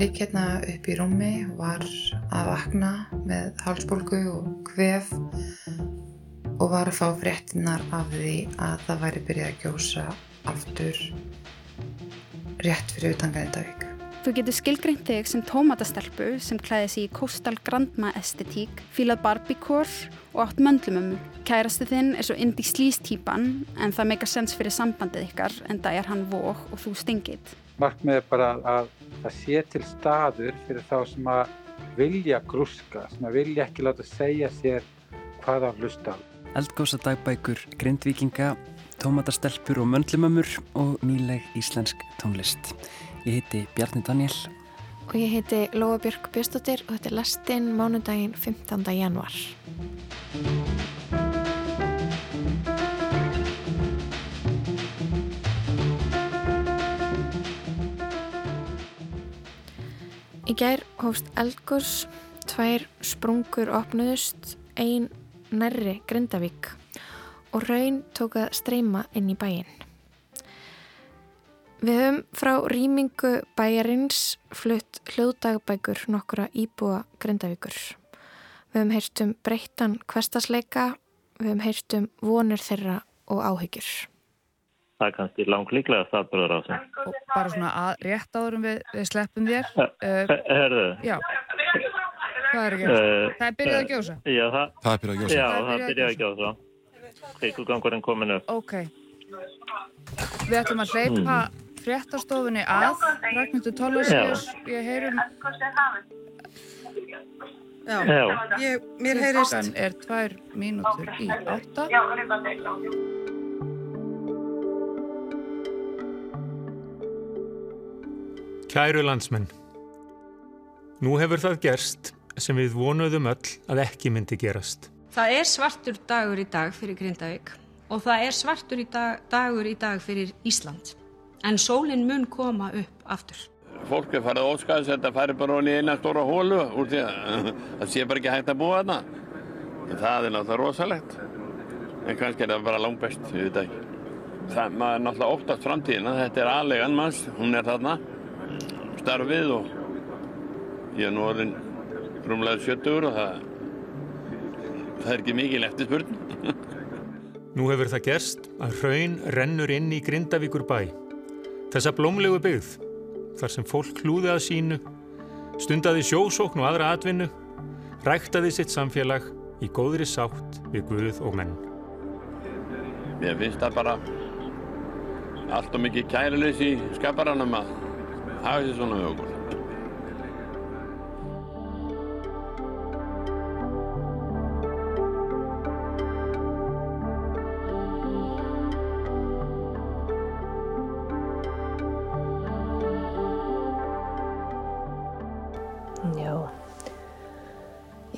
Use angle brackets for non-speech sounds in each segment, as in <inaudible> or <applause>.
ligg hérna upp í rúmi, var að vakna með hálsbólgu og kvef og var að fá fréttinar af því að það væri byrjað að gjósa aftur rétt fyrir utan Grindavík. Þú getur skilgreint þig sem tómatastelpu sem klæði sig í Coastal Grandma estetík, fílað barbíkór og átt möndlumömmu. Kærastu þinn er svo indi slístýpan en það meikar sens fyrir sambandið ykkar en það er hann vók og þú stingit. Markmið er bara að það sé til staður fyrir þá sem að vilja grúska, sem að vilja ekki láta segja sér hvað að hlusta á. Eldgósadagbækur, grindvikinga, tómatastelpur og möndlumömmur og nýleg íslensk tónlist. Ég heiti Bjarni Daniel. Og ég heiti Lóa Björk Björnstóttir og þetta er lastinn mánudaginn 15. januar. Í gær hófst eldgurs, tvær sprungur opnuðust, ein nærri Grindavík og raun tók að streyma inn í bæinn. Við höfum frá rýmingu bæjarins flutt hljóðdagbækur nokkura íbúa Grindavíkur. Við höfum heyrt um breyttan kvestasleika, við höfum heyrt um vonir þeirra og áhyggjur. Það er kannski langt líklega staðbúrður á sig. Bara svona að rétt áðurum við, við sleppum þér. Uh, Herðu? Já. Hvað er að gjósa? Uh, það er byrjað að gjósa? Já, það, það er byrjað að gjósa. Já, það er byrjað að gjósa. Kvíkugangurinn komin upp. Ok. Við ætlum að hleypa mm fréttastofunni að Ragnhildur Tólasíus ég heyrum Já, ég, mér heyrist Klukkan er tvær mínútur í átta Kæru landsmenn Nú hefur það gerst sem við vonuðum öll að ekki myndi gerast Það er svartur dagur í dag fyrir Grindavík og það er svartur í dag, dagur í dag fyrir Ísland en sólinn mun koma upp aftur. Fólk er farið óskæðis að þetta færi bara onni í eina stóra hólu úr því að það sé bara ekki hægt að búa þarna. Það er náttúrulega rosalegt, en kannski er það bara langt best, veit ekki. Það er náttúrulega óttast framtíðina, þetta er aðlegan manns, hún er þarna, starfið og ég er nú orðin rúmlega 70 og það, það er ekki mikil eftirspurn. <laughs> Nú hefur það gerst að hraun rennur inn í Grindavíkur bæ. Þessa blómlegu byggð, þar sem fólk hlúði að sínu, stundaði sjósókn og aðra atvinnu, ræktaði sitt samfélag í góðri sátt við Guð og menn. Ég finnst það bara allt og mikið kærilegs í skaparanum að hafa þessi svona við okkur.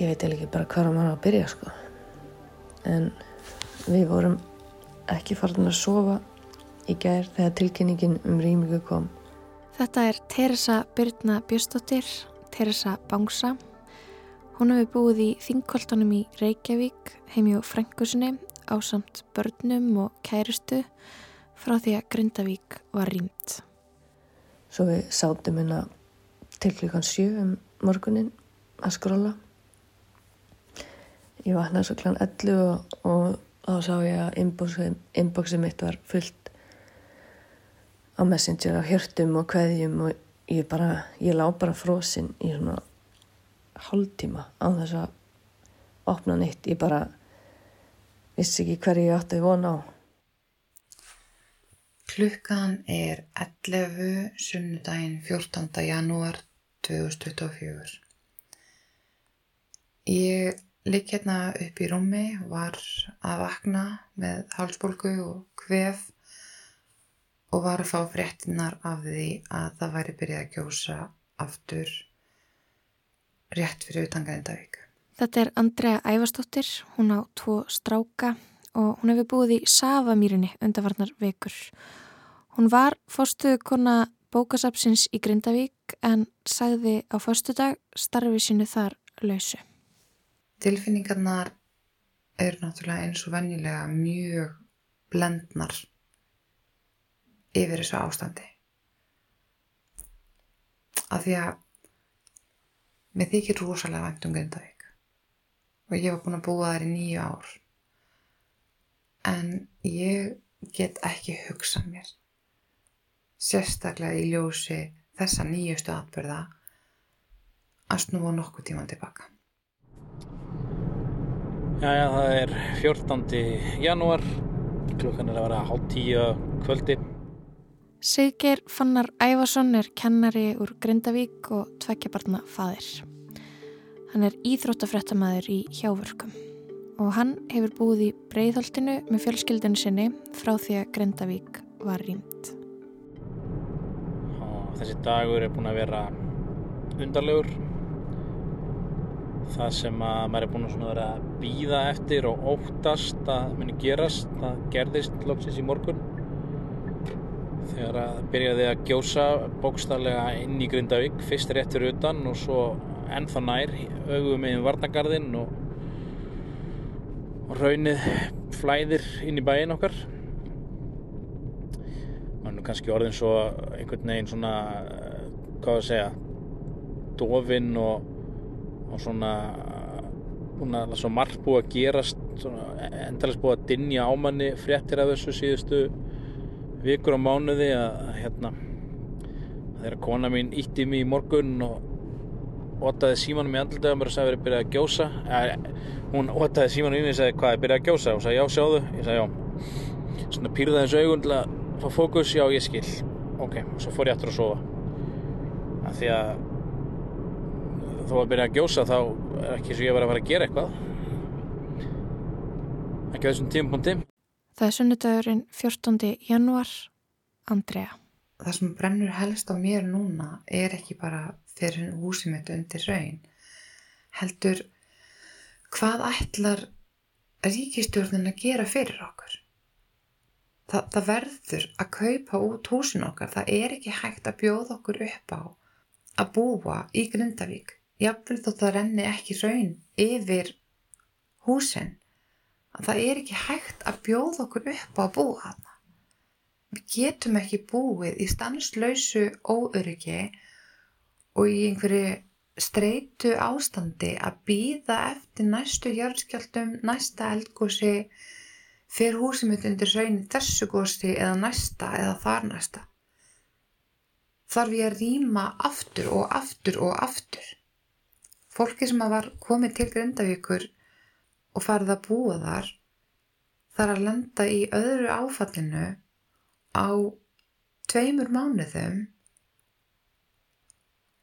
ég veit eða ekki bara hvað maður á að byrja sko. En við vorum ekki farin að sofa í gær þegar tilkynningin um rýmingu kom Þetta er Teresa Byrna Björstóttir Teresa Bangsa. Hún hefur búið í þingkoltunum í Reykjavík heimi á Frankusinni á samt börnum og kærustu frá því að Grindavík var rýmt. Svo við sátum hérna til klukkan sjö um morgunin að skróla Ég vaknaði svo klann 11 og, og þá sá ég að inboxið mitt var fullt á messenger á hjörtum og kveðjum og ég bara, ég lá bara frosinn í svona hálftíma á þess að opna nýtt. Ég bara vissi ekki hverju ég átti að vona á. Klukkan er 11. sunnudaginn 14. janúar 2024. Ég Ligg hérna upp í rúmi, var að vakna með hálsbólgu og kvef og var að fá fréttinar af því að það væri byrjað að gjósa aftur rétt fyrir utangaðin Davík. Þetta er Andrea Ævarstóttir, hún á tvo stráka og hún hefur búið í Savamýrinni undarvarnar vekur. Hún var fórstuðu kona bókasapsins í Grindavík en sagði á förstu dag starfi sínu þar lausu. Tilfinningarnar eru náttúrulega eins og vennilega mjög blendnar yfir þessu ástandi. af því að mér þykir rosalega vænt um Grindavík og ég var búin að búa þar í nýju ár en ég get ekki hugsað mér sérstaklega í ljósi þessa nýjustu atbyrða að snúa nokkuð tíman tilbaka Jæja, það er 14. janúar klukkan er að vera hálf tíu kvöldi Siggeir Fannar Ævason er kennari úr Grindavík og tveggjabarna fadir. Hann er íþróttafrættamæður í hjávörkum og hann hefur búið í breyðholtinu með fjölskyldinu sinni frá því að Grindavík var rýmt. Þessi dagur er búin að vera undarlegur. Það sem að maður er búin að vera að býða eftir og óttast að muni gerast, það gerðist loksins í morgun þegar að byrjaði að gjósa bókstarlega inn í Grindavík fyrst réttur utan og svo ennþá nær augum með varnagarðinn og, og raunnið flæðir inn í bæin okkar. Mann er kannski orðin svo einhvern veginn svona hvað að segja dofinn og, og svona svona svo margt búið að gerast endalast búið að dinja ámanni fréttir af þessu síðustu vikur á mánuði að hérna þegar kona mín ítti mér í morgun og otaði símanum í andildöðum og sagði að það byrjaði að gjósa? Eh, hún otaði símanum mig og sagði hvað er byrjaði að gjósa? Og sagði já sjáðu. Ég sagði já. Svona pýrði þessu augun til að fá fókus. Já ég skil. Ok, svo fór ég aftur að sofa. Af því að þó að byrja að gjósa þá er ekki svo ég var að fara að gera eitthvað. Ekki þessum tímpunkti Það er sunnudagurinn 14. januar, Andrea. Það sem brennur helst á mér núna er ekki bara fyrir húsið mitt undir raun. Heldur, hvað ætlar ríkistjórnin að gera fyrir okkur? Það, það verður að kaupa út húsin okkar. Það er ekki hægt að bjóða okkur upp á að búa í Grindavík. Jáfnveld þótt það renni ekki raun yfir húsin að það er ekki hægt að bjóða okkur upp á að búa þarna. Við getum ekki búið í stanslausu óöryggi og í einhverju streitu ástandi að býða eftir næstu hjörnskjaldum, næsta eldgósi, fyrir húsið mitt undir raunir þessu gósi eða næsta eða þar næsta. Þarf ég að rýma aftur og aftur og aftur. Fólki sem var komið til Grindavíkur og farið að búa þar þar að lenda í öðru áfallinu á tveimur mánuðum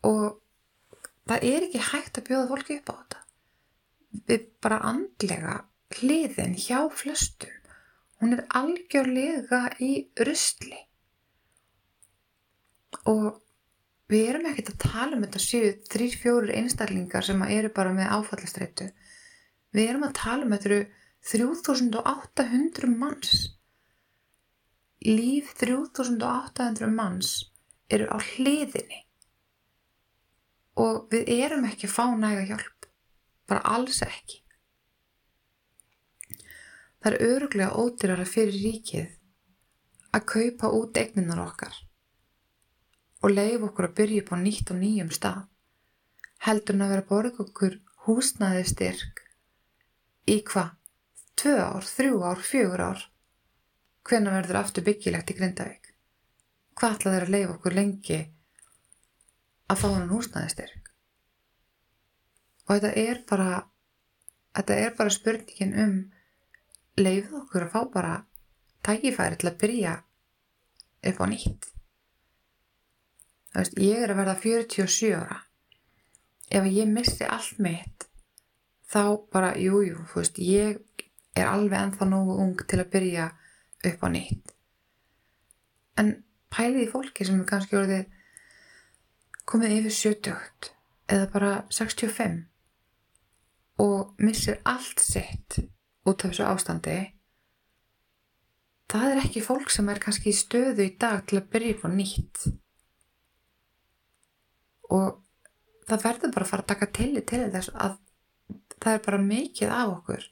og það er ekki hægt að bjóða fólki upp á þetta. Við bara andlega hliðin hjá flestum, hún er algjörlega í rustli og við erum ekkert að tala um þetta séu þrýr, fjórir einstaklingar sem eru bara með áfallastreitu Við erum að tala um þetta 3800 manns. Líf 3800 manns eru á hliðinni og við erum ekki að fá næga hjálp. Bara alls ekki. Það er öruglega ódyrara fyrir ríkið að kaupa út eigninar okkar og leif okkur að byrja upp á nýtt og nýjum stað. Heldur hann að vera borg okkur húsnaði styrk Í hvað? Tvö ár, þrjú ár, fjögur ár? Hvena verður aftur byggilegt í Grindavík? Hvað ætla þeir að leifa okkur lengi að fá hann húsnæðistyrk? Og þetta er bara, þetta er bara spurningin um leifðu okkur að fá bara tækifæri til að byrja upp á nýtt. Veist, ég er að verða 47 ára. Ef ég missi allt mitt þá bara, jújú, jú, þú veist, ég er alveg ennþá nógu ung til að byrja upp á nýtt. En pæliði fólki sem er kannski orðið komið yfir 70 eða bara 65 og missir allt sitt út af þessu ástandi, það er ekki fólk sem er kannski í stöðu í dag til að byrja upp á nýtt. Og það verður bara að fara að taka til í til þess að það er bara mikið af okkur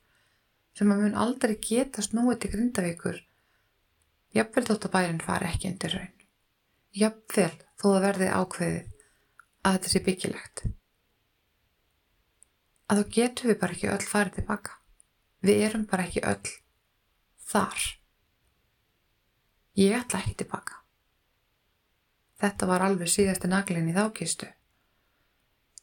sem að mun aldrei geta snúið til grindavíkur. Jafnvel þótt að bærin fari ekki undir raun jafnvel þó það verði ákveðið að þetta sé byggilegt. Að þá getum við bara ekki öll farið tilbaka við erum bara ekki öll þar. Ég ætla ekki tilbaka þetta var alveg síðasti naglinn í þákistu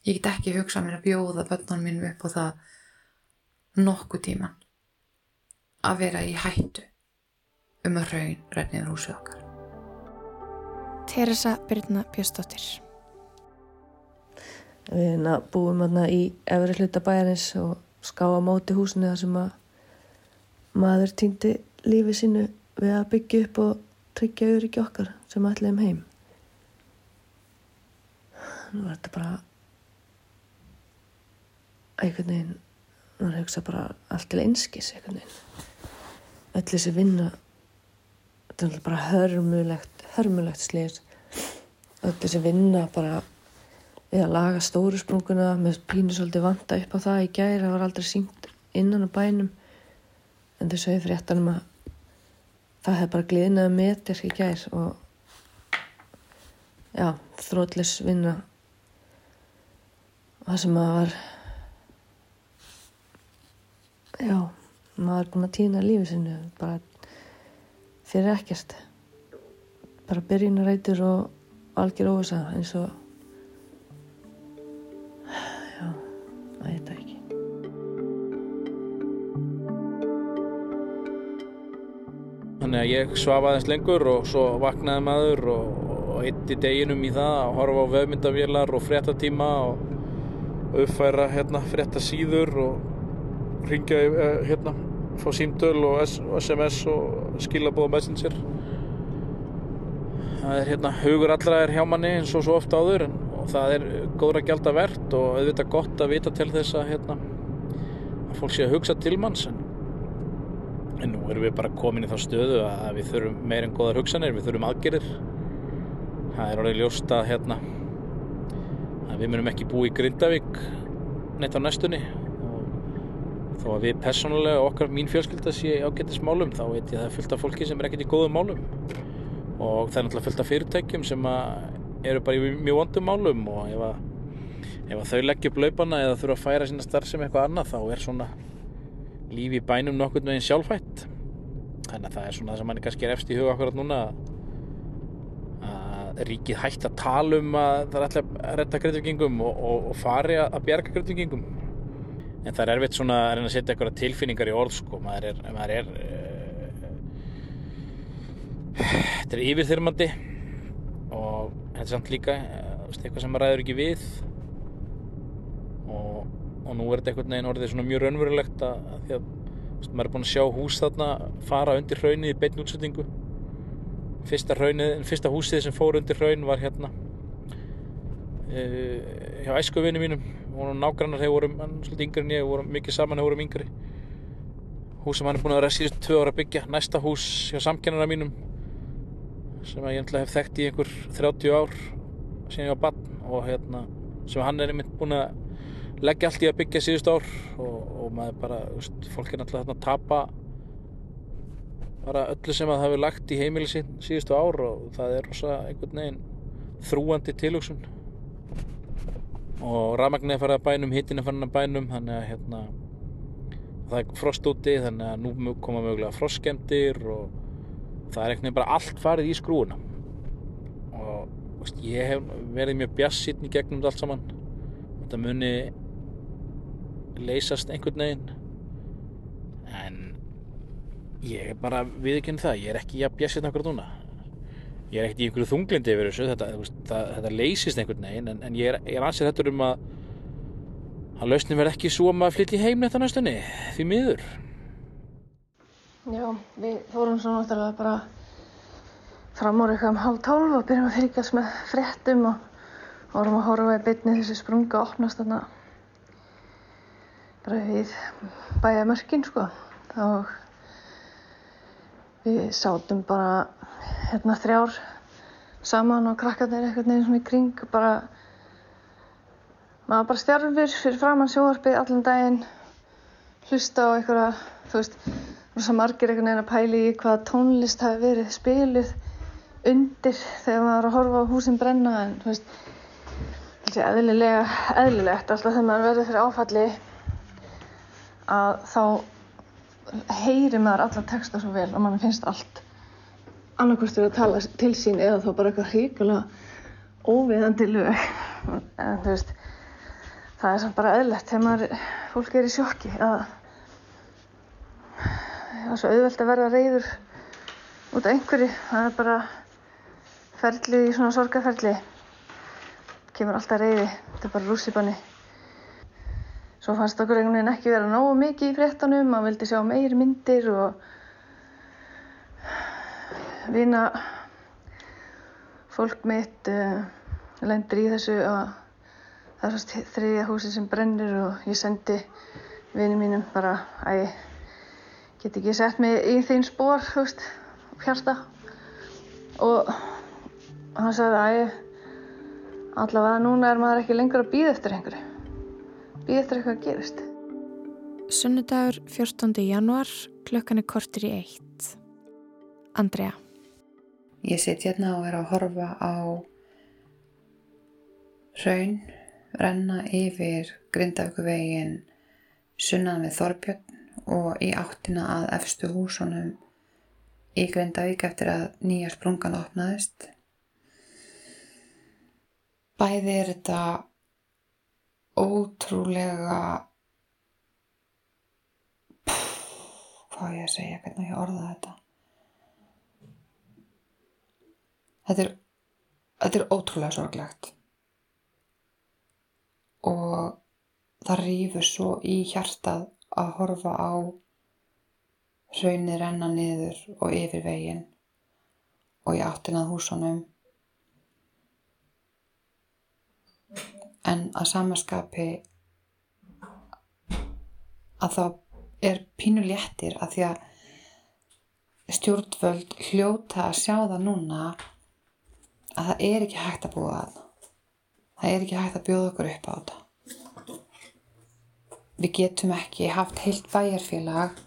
ég get ekki hugsað mér að bjóða börnunum mínum upp á það nokkuð tíman að vera í hættu um að raun rennið húsið okkar Teresa Byrna Bjöstóttir Við hérna búum hérna í efri hluta bæjarins og ská á móti húsinu þar sem að maður týndi lífi sínu við að byggja upp og tryggja öryggi okkar sem ætlaðum heim. Nú var þetta bara einhvern veginn, það hugsa bara allt til einskis einhvern veginn. Öll þessi vinna, þetta er bara hörmulegt, hörmulegt slýr. Öll þessi vinna bara við að laga stóru sprunguna með pínu svolítið vanda upp á það í gæri, það var aldrei sínt innan á bænum en þau sögðu fréttanum að það hefði bara gliðnaði metir í gær og já, þrótlis vinna og það sem maður var já, maður er búin að týna lífið sinu bara fyrir ekkert bara byrjunarætur og algjör óvisa eins og að þetta ekki. Þannig að ég svaf aðeins lengur og svo vaknaði maður og, og eitti deginum í það að horfa á vefmyndavélar og fréttatíma og uppfæra hérna, fréttasíður og ringja eh, hérna, fá símtöl og SMS og skilabóða messenger. Það er hérna, hugur allra er hjá manni eins og svo ofta áður en það er góðra gælda verðt og auðvitað gott að vita til þess að, hérna, að fólk sé að hugsa til manns en, en nú erum við bara komin í þá stöðu að við þurfum meirinn góðar hugsanir, við þurfum aðgerir það er orðið ljóst að, hérna, að við munum ekki búið í Grindavík neitt á næstunni þó að við persónulega okkar mín fjölskylda sé ágættis málum þá veit ég að það er fullt af fólki sem er ekkert í góðum málum. Og það er náttúrulega fullt af fyrirtækjum sem eru bara í mjög vondum málum og ef að, ef að þau leggja upp laupana eða þurfa að færa sína starf sem eitthvað annað þá er svona lífi í bænum nokkur með einn sjálfhætt. Þannig að það er svona það sem manni kannski er efst í huga akkurat núna að ríkið hægt að tala um að það er alltaf að retta gröndvikingum og, og, og fari að bjarga gröndvikingum en það er erfitt svona að reyna að setja eitthvað tilfinningar í orð sko, maður er, maður er uh, þetta er yfirþyrmandi og þetta er samt líka eh, eitthvað sem maður ræður ekki við. Og, og nú er þetta einhvern veginn orðið svona mjög raunverulegt að, að því að maður er búin að sjá hús þarna fara undir hraunið í beitn útsettingu fyrsta, fyrsta húsið sem fór undir hraun var hérna uh, hjá æskuvinni mínum og nágrannar þegar vorum svolítið yngri en ég vorum mikið saman þegar vorum yngri. Hús sem hann er búin að vera síðust tvö ára að byggja næsta hús hjá samkennara mínum sem ég hef þekkt í einhver 30 ár síðan ég var bann og hérna, sem hann er einmitt búin að leggja allt í að byggja síðust ár og, og maður bara, veist, fólk er náttúrulega þarna að tapa bara öllu sem að það hefur lagt í heimili síðustu ár og það er rosa einhvern veginn þrúandi tilugsun og rafmagnir farið að bænum, hittin er farið að bænum þannig að hérna það er frost úti þannig að nú koma mögulega frostkemdir og það er einhvern veginn bara allt farið í skrúuna og veist, ég hef verið mjög bjassitn í gegnum allt saman. Þetta muni leysast einhvern veginn. En ég er bara viðkynna það, ég er ekki ja, bjassitn okkur núna ég er ekkert í einhverju þunglindi yfir þessu þetta, það, þetta leysist einhvern veginn en, en ég er, ansið þetta um að að lausnin verð ekki svo að maður flytti heim þetta næstunni, því miður. Já, við fórum svo náttúrulega bara fram úr eitthvað um hálf tálf og byrjum að fylgjast með fréttum og vorum að horfa í bytni þessi sprunga að opnast þarna bara við bæja mörkin sko. Og við sátum bara hérna þrjár saman og krakkarnir eitthvað neina svona í kring bara maður bara stjárfur fyrir framann sjóarpið allan daginn hlusta á eitthvað þú veist rosa margir einhvern veginn að pæli í hvaða tónlist hafi verið spiluð undir þegar maður var að horfa á húsin brenna en þú veist sé eðlilega eðlilegt alltaf þegar maður verður fyrir áfalli að þá heyri maður alla texta svo vel og mann finnst allt annarkvæmstur að tala til sín eða þá bara eitthvað hríkulega óviðandi lög. En þú veist það er samt bara eðlilegt þegar fólk er í sjokki að það er svo auðvelt að verða reyður út af einhverju. Það er bara ferli í svona sorgaferli kemur alltaf reyði þetta er bara rússipanni. Svo fannst okkur einhvern veginn ekki vera nógu mikið í fréttanum maður vildi sjá meiri myndir og vina fólk mitt uh, lendir í þessu að það er svo þriðja húsi sem brennir og ég sendi vinið mínum bara að ég get ekki sett mig í þín spór, þú veist, hjarta. Og hann sagði að ég allavega núna er maður ekki lengur að býða eftir einhverju. Býða eftir eitthvað að gerist Sunnudagur 14. januar klukkan er kortir í eitt. Andrea Ég sitt hérna og er að horfa á raun renna yfir Grindavíkuvegin sunnan við Þorbjörn og í áttina að efstu húsunum í Grindavík eftir að nýja sprungan opnaðist Bæði er þetta ótrúlega, pff, hvað ég að segja, hvernig ég orða þetta. Þetta er, þetta er ótrúlega sorglegt. Og það rýfur svo í hjartað að horfa á hraunir renna niður og yfir veginn og í áttinað húsunum. En að samaskapi að það er pínu léttir að því að stjórnvöld hljóta að sjá það núna að það er ekki hægt að búa það það er ekki hægt að bjóða okkur upp á þetta. Við getum ekki haft heilt bæjarfélag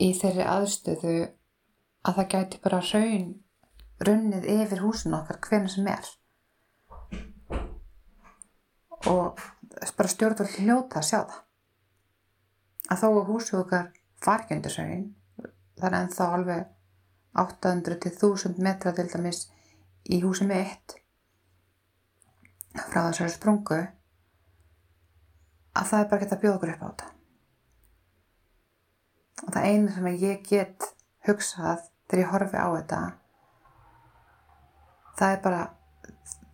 í þeirri aðstöðu að það gæti bara raun runnið yfir húsin okkar hvernig sem er. Og bara stjórnvöld hljóta að sjá það. Að þó að húsu okkar fargjöndursauðin það er ennþá alveg 800 til 1000 metra til dæmis í húsi mitt frá þessari sprungu að það er bara gett að bjóða okkur upp á þetta og það einu sem ég get hugsað þegar ég horfi á þetta það er bara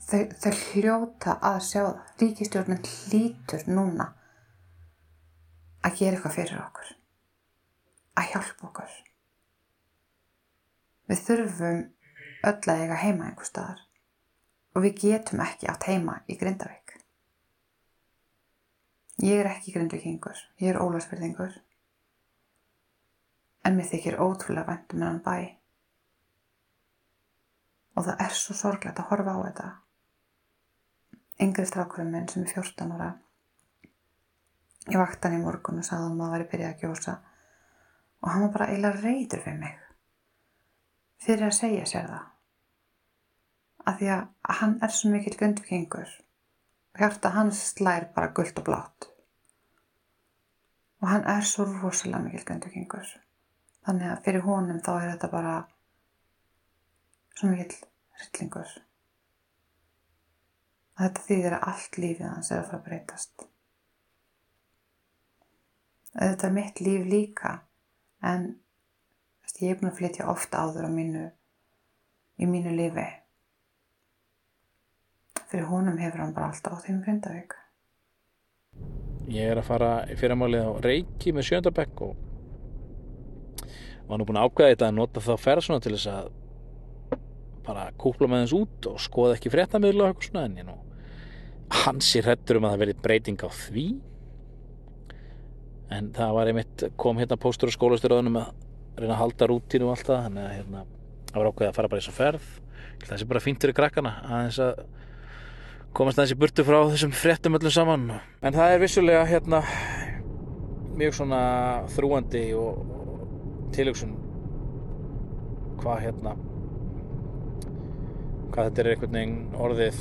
þau, þau hljóta að sjá það. Ríkistjórnum hlítur núna að gera eitthvað fyrir okkur. Að hjálpa okkur. Við þurfum öll að eiga heima einhver staðar. Og við getum ekki átt heima í Grindavík. Ég er ekki grindvikingur, ég er ólagsverðingur en mér þykir ótrúlega vendum en hann bæ. Og það er svo sorglega að horfa á þetta. Yngri strákurinn minn sem er 14 ára. Ég vakti hann í morgun og sagði hann að það væri byrjað að gjósa. Og hann var bara eiginlega reyður við mig fyrir að segja sér það. Af því að hann er svo mikil gundvikingur og hjarta hans slær bara gullt og blátt. Og hann er svo rosalega mikil gundvikingur þannig að fyrir honum þá er þetta bara svo mikil rillingur að þetta þýðir að allt lífið hans er að fara að breytast. Þetta er mitt líf líka en veist, ég er búin að flytja ofta áður mínu, í mínu lífi. Fyrir honum hefur hann bara alltaf í mjög Grindavík. Ég er að fara í fyrramálið á Reiki með sjöndabekk og var nú búin að ákveða þetta að nota þá ferðsuna til þess að bara kúpla með þess út og skoða ekki fréttamiðlu og eitthvað svona en ég nú hans er hrettur um að það verið breyting á því en það var einmitt kom hérna póstur á skólastöruðunum að reyna að halda rútínu og allt það þannig að hérna, það var ákveðið að fara bara í þess að ferð það sé bara fínt fyrir krakkana að, að komast aðeins í burtu frá þessum fréttum öllum saman. En það er vissulega hérna mjög svona þrúandi og tilöksun hvað hérna hvað þetta er einhvern veginn orðið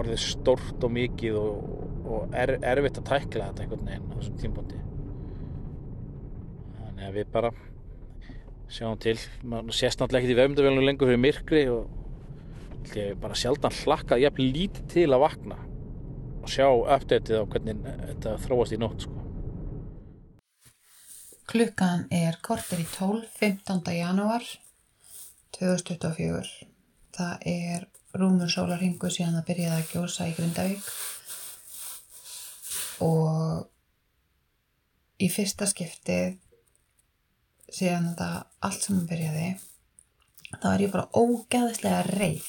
orðið stort og mikið og, og er, erfitt að tækla þetta einhvern veginn á þessum tímpundi þannig að við bara sjáum til maður sést náttúrulega ekkert í vefndavélunum lengur fyrir myrkri og ég bara sjaldan hlakkað jafn lítið til að vakna og sjá uppdætið á hvernig þetta þróast í nótt sko. Klukkan er kortir í 12, 15. janúar 2024. Það er rúmur sólarhingu síðan það byrjaði að gjósa í Grindavík og í fyrsta skiptið síðan þetta allt saman byrjaði þá er ég bara ógæðislega reið.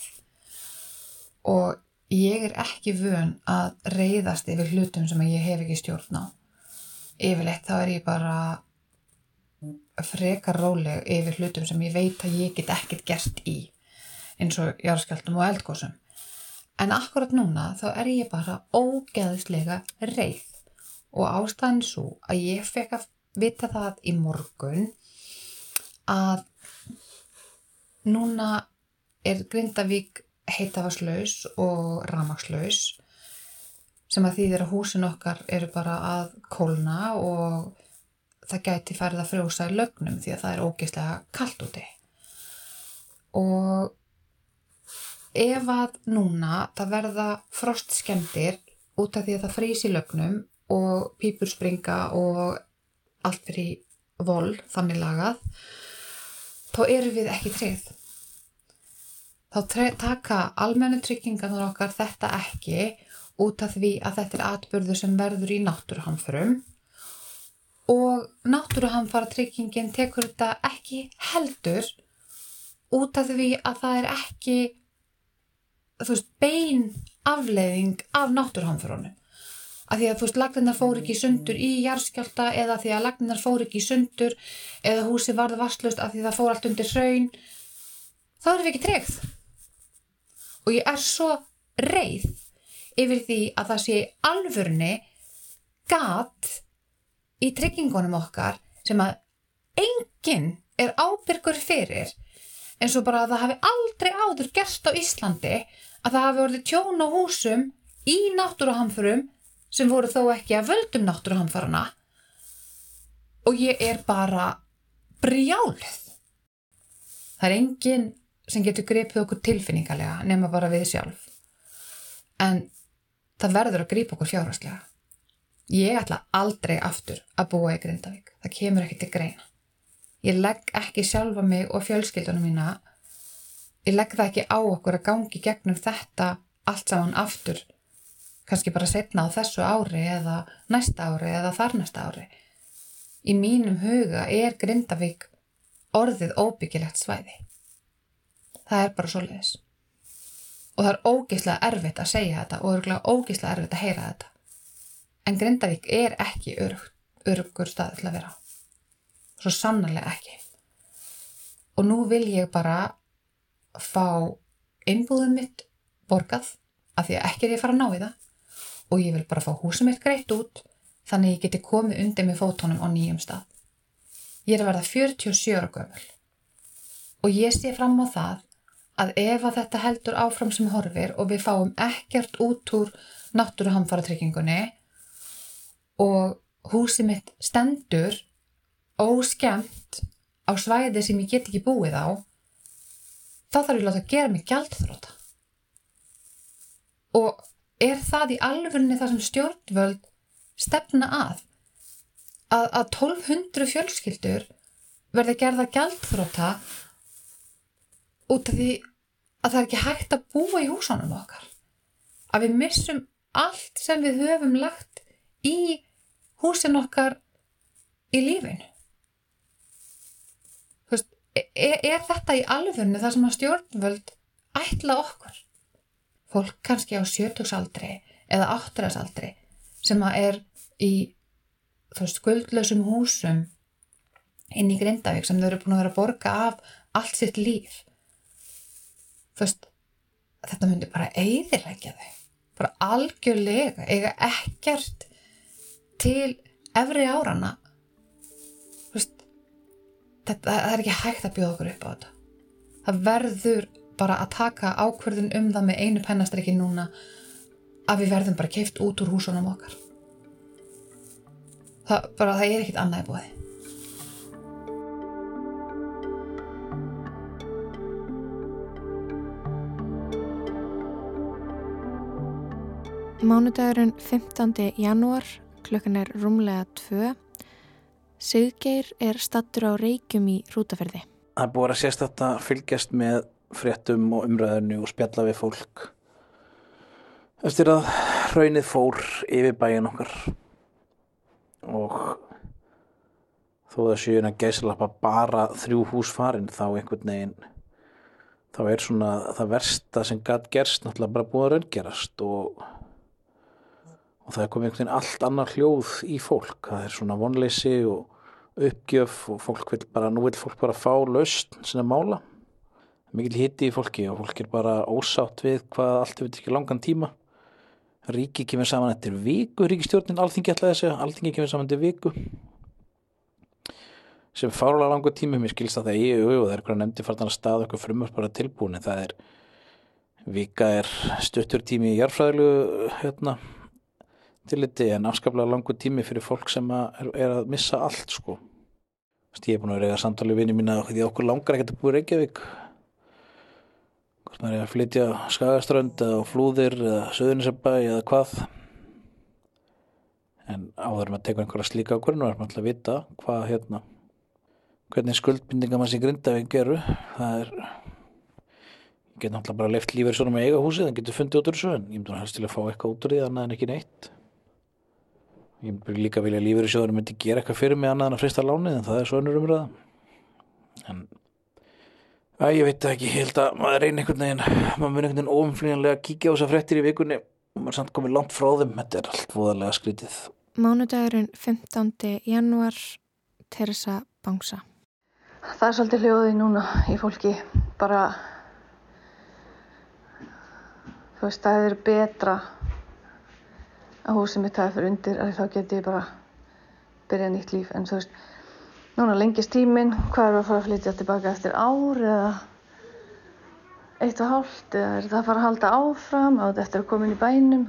Og ég er ekki vön að reyðast yfir hlutum sem ég hef ekki stjórn á. Yfirleitt þá er ég bara frekar róleg yfir hlutum sem ég veit að ég get ekkert gert í eins og jarðskjaldum og eldgósum. En akkurat núna þá er ég bara ógeðslega reið. Og ástæðan svo að ég fekk að vita það í morgun að núna er Grindavík heitafarslaus og ramagslaus sem að þýðir að húsin okkar eru bara að kólna og það gæti farið að frjósa í lögnum því að það er ógeðslega kallt úti. Og ef að núna það verða frostskemdir út af því að það frýs í lögnum og pípur springa og allt fyrir vol þannig lagað þá eru við ekki treyð þá taka almennu tryggingarnar okkar þetta ekki út af því að þetta er atbyrðu sem verður í náttúruhamförum og náttúruhamfara tryggingin tekur þetta ekki heldur út af því að það er ekki veist, bein afleiðing af náttúrhamförunum. Af því að þú veist, lagninnar fór ekki sundur í jarðskjálta eða því að lagninnar fór ekki sundur eða húsi varði vastlust af því það fór allt undir hraun. Þá erum við ekki tregð. Og ég er svo reið yfir því að það sé alvörni gat í tryggingunum okkar sem að enginn er ábyrgur fyrir eins og bara að það hafi aldrei áður gerst á Íslandi að það hafi orðið tjón á húsum í náttúruhamförum sem voru þó ekki að völdum náttúruhamfarana og ég er bara brjálið. Það er enginn sem getur gripið okkur tilfinningarlega nema bara við sjálf. En það verður að gripa okkur fjárhastlega. Ég ætla aldrei aftur að búa í Grindavík. Það kemur ekki til greina. Ég legg ekki sjálfa mig og fjölskyldunum mína ég legg það ekki á okkur að gangi gegnum þetta allt saman aftur kannski bara setna á þessu ári eða næsta ári eða þar næsta ári. Í mínum huga er Grindavík orðið óbyggilegt svæði. Það er bara svo leiðis og það er ógeðslega erfitt að segja þetta og ógeðslega erfitt að heyra þetta. En Grindavík er ekki örgur stað til að vera. Svo sannarlega ekki. Og nú vil ég bara fá innbúðum mitt borgað af því að ekki er ég að fara að ná í það og ég vil bara fá húsum mitt greitt út þannig ég geti komið undir með fótónum á nýjum stað. Ég er að verða 47 ára gömul og ég sé fram á það að ef að þetta heldur áfram sem horfir og við fáum ekkert út úr náttúruhamfaratryggingunni og húsi mitt stendur óskemmt á svæði sem ég get ekki búið á þá þarf ég láta að gera mig gjaldþróta. Og er það í alvörni það sem stjórnvöld stefna að? Að, að 1200 fjölskyldur verði gerða gjaldþróta út af því að það er ekki hægt að búa í húsunum okkar. Að við missum allt sem við höfum lagt í húsin okkar í lífinu er, er þetta í alvörnu það sem að stjórnvöld ætla okkur fólk kannski á sjötugsaldri eða áttræðsaldri sem að er í skuldlausum húsum inn í Grindavík sem þau eru búin að vera að borga af allt sitt líf. Fyrst, þetta myndi bara eiðilegja þau. Bara algjörlega eiga ekkert til efri árana þetta, það er ekki hægt að bjóða okkur upp á þetta. Það verður bara að taka ákverðun um það með einu pennastrekki núna að við verðum bara keift út úr húsunum okkar það, bara, það er ekkit annað í bóði Mánudagurinn 15. janúar, klukkan er rúmlega 2. Siggeir er stattur á reykjum í rútaferði. Það er búin að sést þetta fylgjast með fréttum og umræðinu og spjalla við fólk. Eftir að raunnið fór yfir bæin okkar og þó það séu að gæslappa bara þrjú hús farin þá einhvern veginn þá er svona það versta sem gæt gerst náttúrulega bara búið að raungerast og og það er komið einhvern veginn allt annar hljóð í fólk það er svona vonleysi og uppgjöf og fólk vil bara, nú vil fólk bara fá laust sinna mála mikil hitti í fólki og fólk er bara ósátt við hvað allt hefur ekki langan tíma. Ríki kemur saman eftir viku ríkistjórnin, alþingi ætlaði að segja alþingi kemur saman eftir viku. Sem fárlega langu tími mér skilst að það er og það er eitthvað nefndi fartan að staða eitthvað frumur bara tilbúin það er vika er stuttur tími í jarfræðilegu hérna tilliti en afskaplega langu tími fyrir fólk sem er, er að missa allt sko. Ég er búin að reyða samtali vinni mín að því okkur langar ekkert að búið Reykjavík hvort maður er að flytja skagaströnd eða flúðir eða söðunisabæ eða hvað. En áður með að teka einhverja slíka ákvörðinu er maður alltaf að vita hvað hérna hvernig skuldbindinga maður sem Grindavík geru það er ég get náttúrulega bara left lífið svona með eiga húsi það getur fundið út úr þessu en ég myndi að helst til að fá eitthvað út úr því annað en ekki neitt. Ég myndi líka vilja að lífeyrisjóður myndi gera eitthvað fyrir mig annað en að frista lánið en það er svo önnur umræða. En að ég veit ekki, ég held að maður reynir einhvern veginn, maður mun einhvern veginn óumflýjanlega að kíkja á þessa frettir í vikunni og maður er samt komið langt frá þeim, þetta er allt voðalega skrítið. Mánudagurinn 15. januar, Teresa Bangsa. Það er svolítið hljóðið núna í fólki, bara, þú veist, það er betra að húsið mitt hafi fyrir undir að þá get ég bara byrjað nýtt líf en þú veist, núna lengist tíminn hvað er að fara að flytja tilbaka eftir ár eða eitt og hálft eða er það að fara að halda áfram á þetta eftir að koma inn í bænum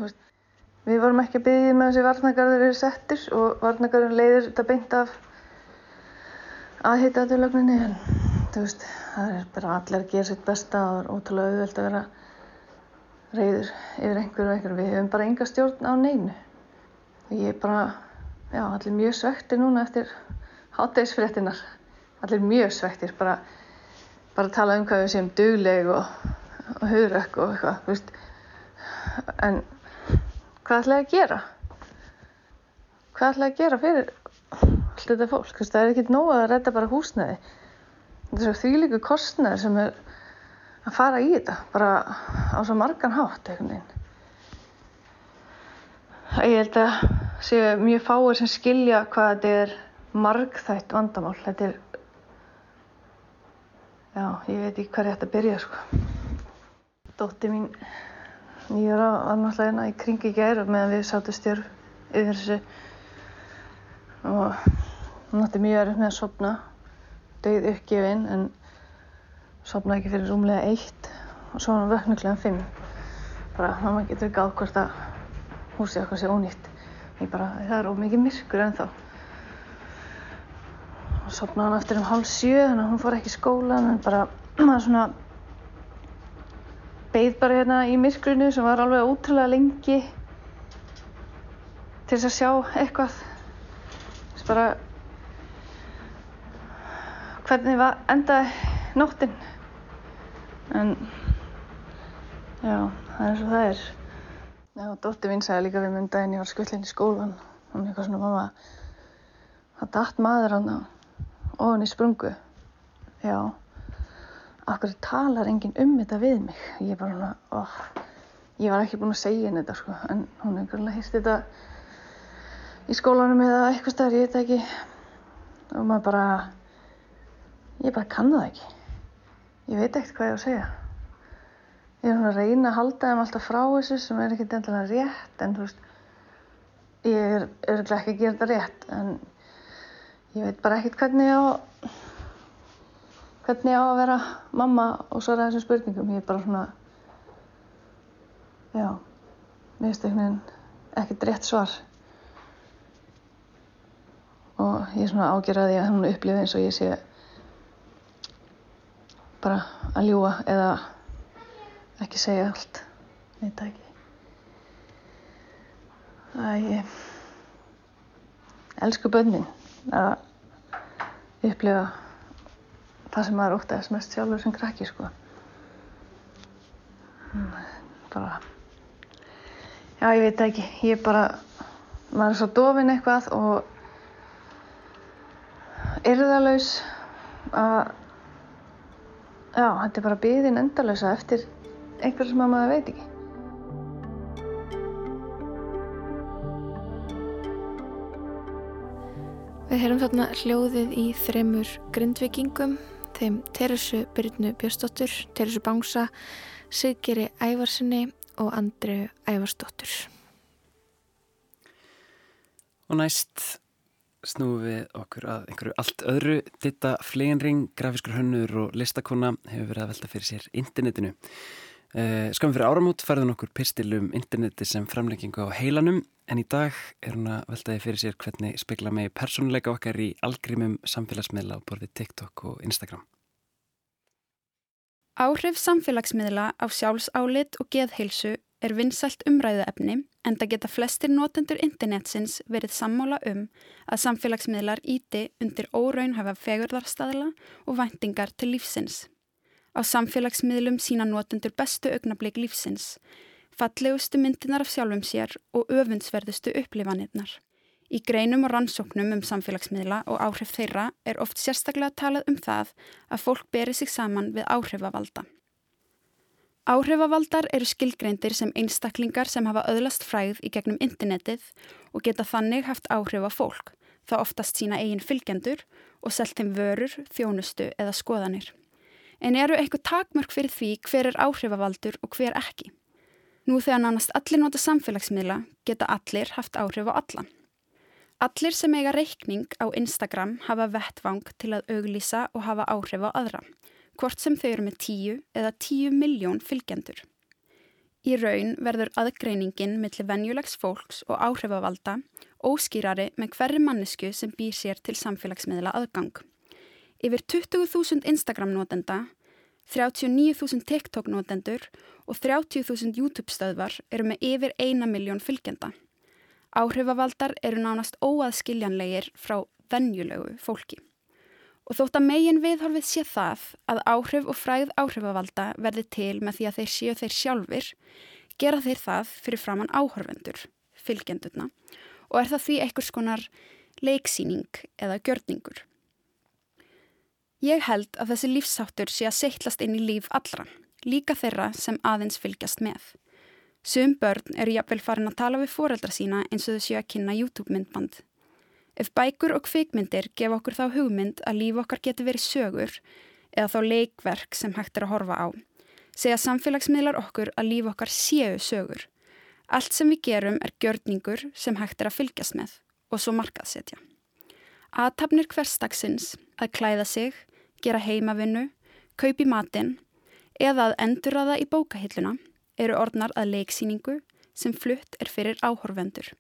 við vorum ekki að byggja með um þessi varnagarður eru settir og varnagarður leiðir þetta beint af aðhita til lögninni en veist, það er bara allir að gera sitt besta og það er ótrúlega auðvelt að vera reyður yfir einhverju og einhverju. Við hefum bara enga stjórn á neinu. Ég er bara, já, allir mjög svektir núna eftir háttegisfréttinar. Allir mjög svektir, bara, bara tala um hvað við séum dugleg og, og hugrakk og eitthvað. En hvað ætlaði að gera? Hvað ætlaði að gera fyrir allt þetta fólk? Það er ekkert nóg að redda bara húsnæði. Þetta er svo þvílíku kostnæður sem er að fara í þetta bara á svo margan hátt einhvern veginn. Ég held að séu mjög fáir sem skilja hvað þetta er margþætt vandamál. Þetta er, já, ég veit ekki hvað er þetta að byrja sko. Dótti mín nýjara var náttúrulega hérna í kringi gæra meðan við sátum stjörf yfir þessu og hún átti mjög erfitt með að sopna, döið uppgefin en sopnaði ekki fyrir rúmlega eitt og svo var hann vöknu kl. 5 bara mamma getur ekki ákvæmst að húsið okkar sé ónýtt ég bara, það er ómikið myrkur ennþá sopnaði hann eftir um hálf sjö þannig að hún fór ekki í skólan en bara, <clears throat> maður svona beigð bara hérna í myrkrinu sem var alveg ótrúlega lengi til þess að sjá eitthvað. Þess bara hvernig endaði nóttinn en já, það er svo það er. Já, dótti mín sagði líka við mynda en ég var skullin í skólan hún er eitthvað svona mamma það datt maður hann ofan í sprungu. Já. Okkur talar enginn um þetta við mig? Ég bara svona oh, ég var ekki búin að segja henni þetta sko en hún er einhverjulega hýst þetta í skólanum eða eitthvað starf ég veit ekki. Og maður bara ég bara kann það ekki. Ég veit ekkert hvað ég á að segja. Ég er svona að reyna að halda þeim alltaf frá þessu sem er ekkert endilega rétt en þú veist ég er örglega ekki að gera þetta rétt en ég veit bara ekkert hvernig ég á hvernig á að vera mamma og svara þessum spurningum. Ég er bara svona, já, mér finnst einhvern veginn ekkert rétt svar. Og ég er svona ágjörðaði að hún upplifi eins og ég sé bara að ljúa eða ekki segja allt. Veit það ekki. Það er ég elsku bönnin að upplifa það sem maður óttaðist mest sjálfur sem krakki sko. Bara, já ég veit ekki, ég er bara, maður er svo dofin eitthvað og yrðalaus að, já þetta er bara byðin endalösa eftir einhver sem maður veit ekki. Við heyrum þarna hljóðið í þremur grindvikingum, þeim Teresu Byrnu Björnsdóttur, Teresu Bangsa, Siggeri Ævarsinni og Andreu Ævarsdóttur. Og næst snúum við okkur að einhverju allt öðru. Ditta Fleginring, grafiskur hönnur og listakona hefur verið að velta fyrir sér internetinu. Uh, Skamum fyrir áramót færðun okkur pistil um interneti sem framleggingu á heilanum en í dag er hún að veltaði fyrir sér hvernig spekla megi persónuleika okkar í algrimum samfélagsmiðla á borðið TikTok og Instagram. Áhrif samfélagsmiðla á sjálfsálit og geðheilsu er vinsælt umræðuefni en það geta flestir notendur internetsins verið sammála um að samfélagsmiðlar íti undir óraun hafa fegurðarstaðla og væntingar til lífsins. Á samfélagsmiðlum sína notendur bestu augnablík lífsins, fallegustu myndinar af sjálfum sér og öfundsverðustu upplifanirnar. Í greinum og rannsóknum um samfélagsmiðla og áhrif þeirra er oft sérstaklega talað um það að fólk beri sig saman við áhrifavalda. Áhrifavaldar eru skilgreindir sem einstaklingar sem hafa öðlast fræð í gegnum internetið og geta þannig haft áhrif á fólk, þá oftast sína eigin fylgjendur og selt þeim vörur, þjónustu eða skoðanir. En eru eitthvað takmörk fyrir því hver er áhrifavaldur og hver ekki? Nú þegar nánast allir nota samfélagsmiðla geta allir haft áhrif á alla. Allir sem eiga reikning á Instagram hafa vettvang til að auglýsa og hafa áhrif á aðra, hvort sem þau eru með tíu eða tíu miljón fylgjendur. Í raun verður aðgreiningin millir venjulegs fólks og áhrifavalda óskýrari með hverri mannesku sem býr sér til samfélagsmiðla aðgang. Yfir 20.000 Instagram-notenda, 39.000 TikTok-notendur og 30.000 YouTube-stöðvar eru með yfir 1 miljón fylgjenda. Áhrifavaldar eru nánast óaðskiljanlegir frá venjulegu fólki. Og þótt að megin viðhorfið sé það að áhrif og fræð áhrifavalda verði til með því að þeir séu þeir sjálfur, gera þeir það fyrir framann áhorfendur, fylgjendurna, og er það því einhvers konar leiksýning eða gjörningur. Ég held að þessi lífsáttur sé að seitlast inn í líf allra, líka þeirra sem aðeins fylgjast með. Sum börn eru jafnvel farin að tala við foreldra sína eins og þau séu að kynna YouTube-myndband. Ef bækur og kvikmyndir gefa okkur þá hugmynd að líf okkar geti verið sögur eða þá leikverk sem hægt er að horfa á, segja samfélagsmiðlar okkur að líf okkar séu sögur. Allt sem við gerum er gjörningur sem hægt er að fylgjast með og svo markaðsetja. Aðtapnir hverstagsins að klæða sig, gera heimavinnu, kaupi matinn eða að endurraða í bókahilluna eru orðnar að leiksýningu sem flutt er fyrir áhorfendur.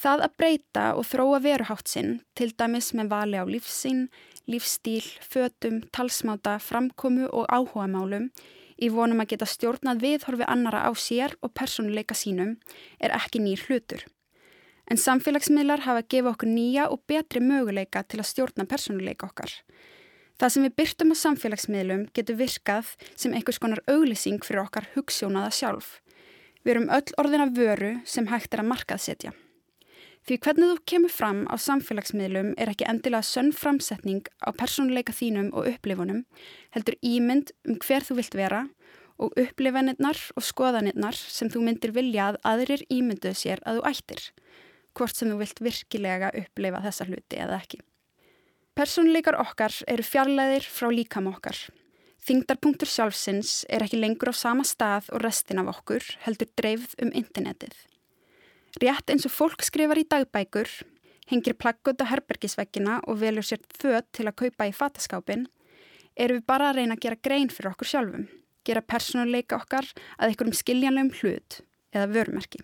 Það að breyta og þróa veruhátt sinn, til dæmis með vali á lífsinn, lífstíl, fötum, talsmáta, framkomu og áhugamálum, í vonum að geta stjórnað viðhorfi annara á sér og personleika sínum, er ekki nýr hlutur. En samfélagsmiðlar hafa að gefa okkur nýja og betri möguleika til að stjórna personleika okkar. Það sem við byrtum á samfélagsmiðlum getur virkað sem einhvers konar auglýsing fyrir okkar hugssjónaða sjálf. Við erum öll orðina vöru sem hægt er að markaðsetja. Því hvernig þú kemur fram á samfélagsmiðlum er ekki endilega sönn framsetning á personleika þínum og upplifunum, heldur ímynd um hver þú vilt vera og upplifanirnar og skoðanirnar sem þú myndir vilja að aðrir ímynduð sér að þú ættir, hvort sem þú vilt virkilega upplifa þessa hluti eða ekki. Personleikar okkar eru fjarlæðir frá líkam okkar. Þingdarpunktur sjálfsins er ekki lengur á sama stað og restin af okkur heldur dreifð um internetið. Rétt eins og fólk skrifar í dagbækur, hengir plaggöta herbergisveggina og velur sér född til að kaupa í fataskápin, erum við bara að reyna að gera grein fyrir okkur sjálfum, gera persónuleika okkar að einhverjum skiljanlegum hlut eða vörumerki.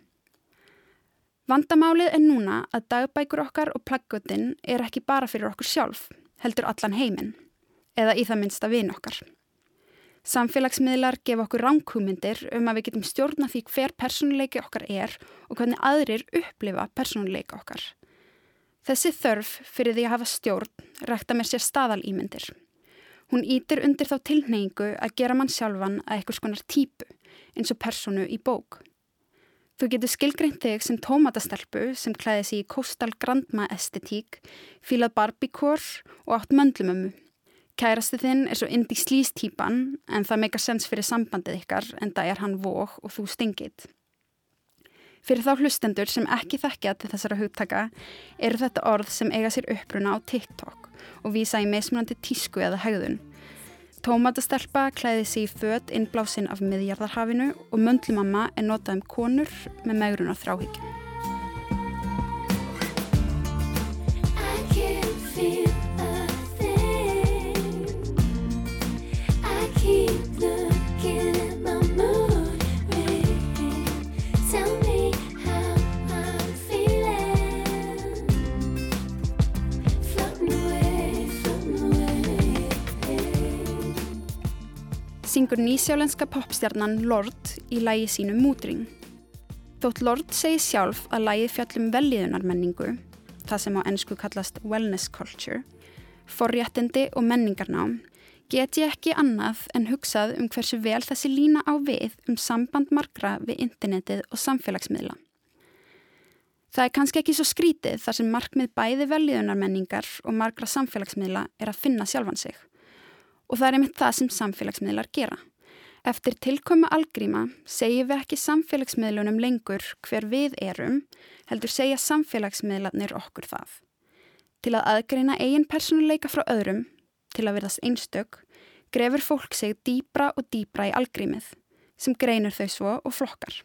Vandamálið er núna að dagbækur okkar og plaggötinn er ekki bara fyrir okkur sjálf, heldur allan heiminn, eða í það minnsta vin okkar. Samfélagsmiðlar gefa okkur ránkúmyndir um að við getum stjórna því hver persónuleiki okkar er og hvernig aðrir upplifa persónuleika okkar. Þessi þörf fyrir því að hafa stjórn rækta með sér staðalýmyndir. Hún ítir undir þá tilneyingu að gera mann sjálfan að eitthvað skonar típu eins og persónu í bók. Þú getur skilgreint þig sem tómatastelpu sem klæði sig í Coastal Grandma estetík, fílað barbíkór og átt möndlumömmu. Kærasti þinn er svo indi slístýpan en það meikar sens fyrir sambandið ykkar en það er hann vók og þú stingit. Fyrir þá hlustendur sem ekki þekkja til þessara hugtaka eru þetta orð sem eiga sér uppruna á TikTok og vísa í meðsmunandi tísku eða hegðun. Tómatastelpa klæði sig í född innblásinn af miðjarðarhafinu og möndlumamma er notað um konur með megrun á þráhyggjum. Syngur nýsjálenska popstjarnan Lord í lægi sínu Múdring. Þótt Lord segi sjálf að lægið fjallum velliðunarmenningu, það sem á ennsku kallast wellness culture, forréttindi og menningarnám, get ég ekki annað en hugsað um hversu vel þessi lína á við um samband margra við internetið og samfélagsmiðla. Það er kannski ekki svo skrítið þar sem markmið bæði velliðunarmenningar og margra samfélagsmiðla er að finna sjálfan sig og það er einmitt það sem samfélagsmiðlar gera. Eftir tilkomi algríma segjum við ekki samfélagsmiðlunum lengur hver við erum, heldur segja samfélagsmiðlarnir okkur það. Til að aðgreina eigin personuleika frá öðrum, til að verðast einstök, grefur fólk sig dýbra og dýbra í algrímið, sem greinur þau svo og flokkar.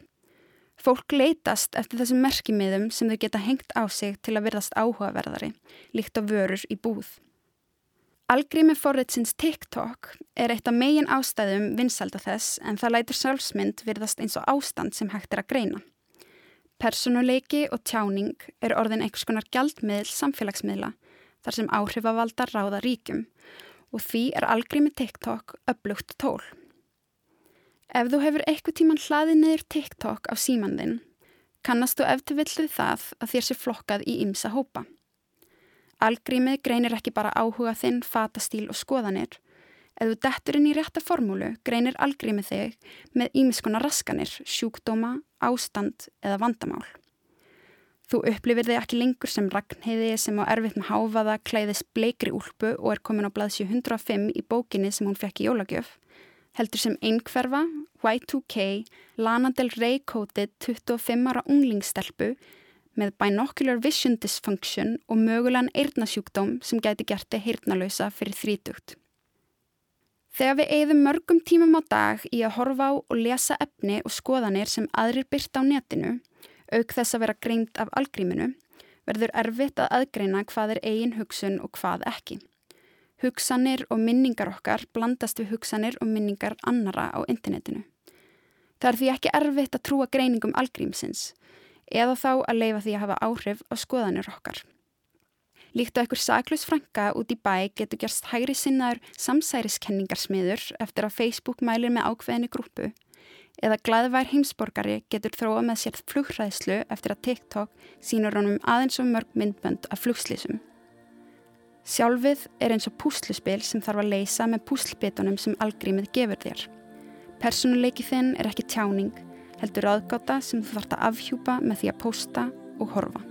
Fólk leitast eftir þessum merkimiðum sem þau geta hengt á sig til að verðast áhugaverðari, líkt á vörur í búð. Algrími forritsins TikTok er eitt af megin ástæðum vinsalda þess en það lætur sjálfsmynd virðast eins og ástand sem hægt er að greina. Personuleiki og tjáning er orðin einhvers konar gjaldmiðl samfélagsmiðla þar sem áhrifavaldar ráða ríkjum og því er algrími TikTok upplugt tól. Ef þú hefur eitthvað tíman hlaðið niður TikTok á símandin, kannast þú eftir villuð það að þér sé flokkað í ymsa hópa. Algrímið greinir ekki bara áhuga þinn, fatastíl og skoðanir. Ef þú dettur inn í rétta formúlu, greinir algrímið þig með ímiskona raskanir, sjúkdóma, ástand eða vandamál. Þú upplifir þig ekki lengur sem ragnheiði sem á erfitt með háfaða klæðis bleikri úlpu og er komin á blaðsju 105 í bókinni sem hún fekk í jólagjöf. Heldur sem einhverfa, Y2K, Lana Del Rey kótið 25 ára unglingstelpu með binocular vision dysfunction og mögulegan eirnasjúkdóm sem gæti gert þið heyrnalösa fyrir þrítugt. Þegar við eigðum mörgum tímum á dag í að horfa á og lesa efni og skoðanir sem aðrir byrta á netinu, auk þess að vera greind af algríminu, verður erfitt að aðgreina hvað er eigin hugsun og hvað ekki. Hugsanir og minningar okkar blandast við hugsanir og minningar annara á internetinu. Það er því ekki erfitt að trúa greiningum algrímsins, eða þá að leifa því að hafa áhrif á skoðanir okkar. Líkt á einhver saklaus franka út í bæ getur gerst hægri sinnaður samsæriskenningarsmiður eftir að Facebook mælir með ákveðinni grúpu eða glæðvær heimsborgari getur þróa með sér flugræðslu eftir að TikTok sínur honum aðeins og mörg myndbönd af flugslísum. Sjálfið er eins og púsluspil sem þarf að leysa með púslbitunum sem algrímið gefur þér. Personuleiki þinn er ekki tjáning heldur aðgáta sem þú þart að afhjúpa með því að posta og horfa.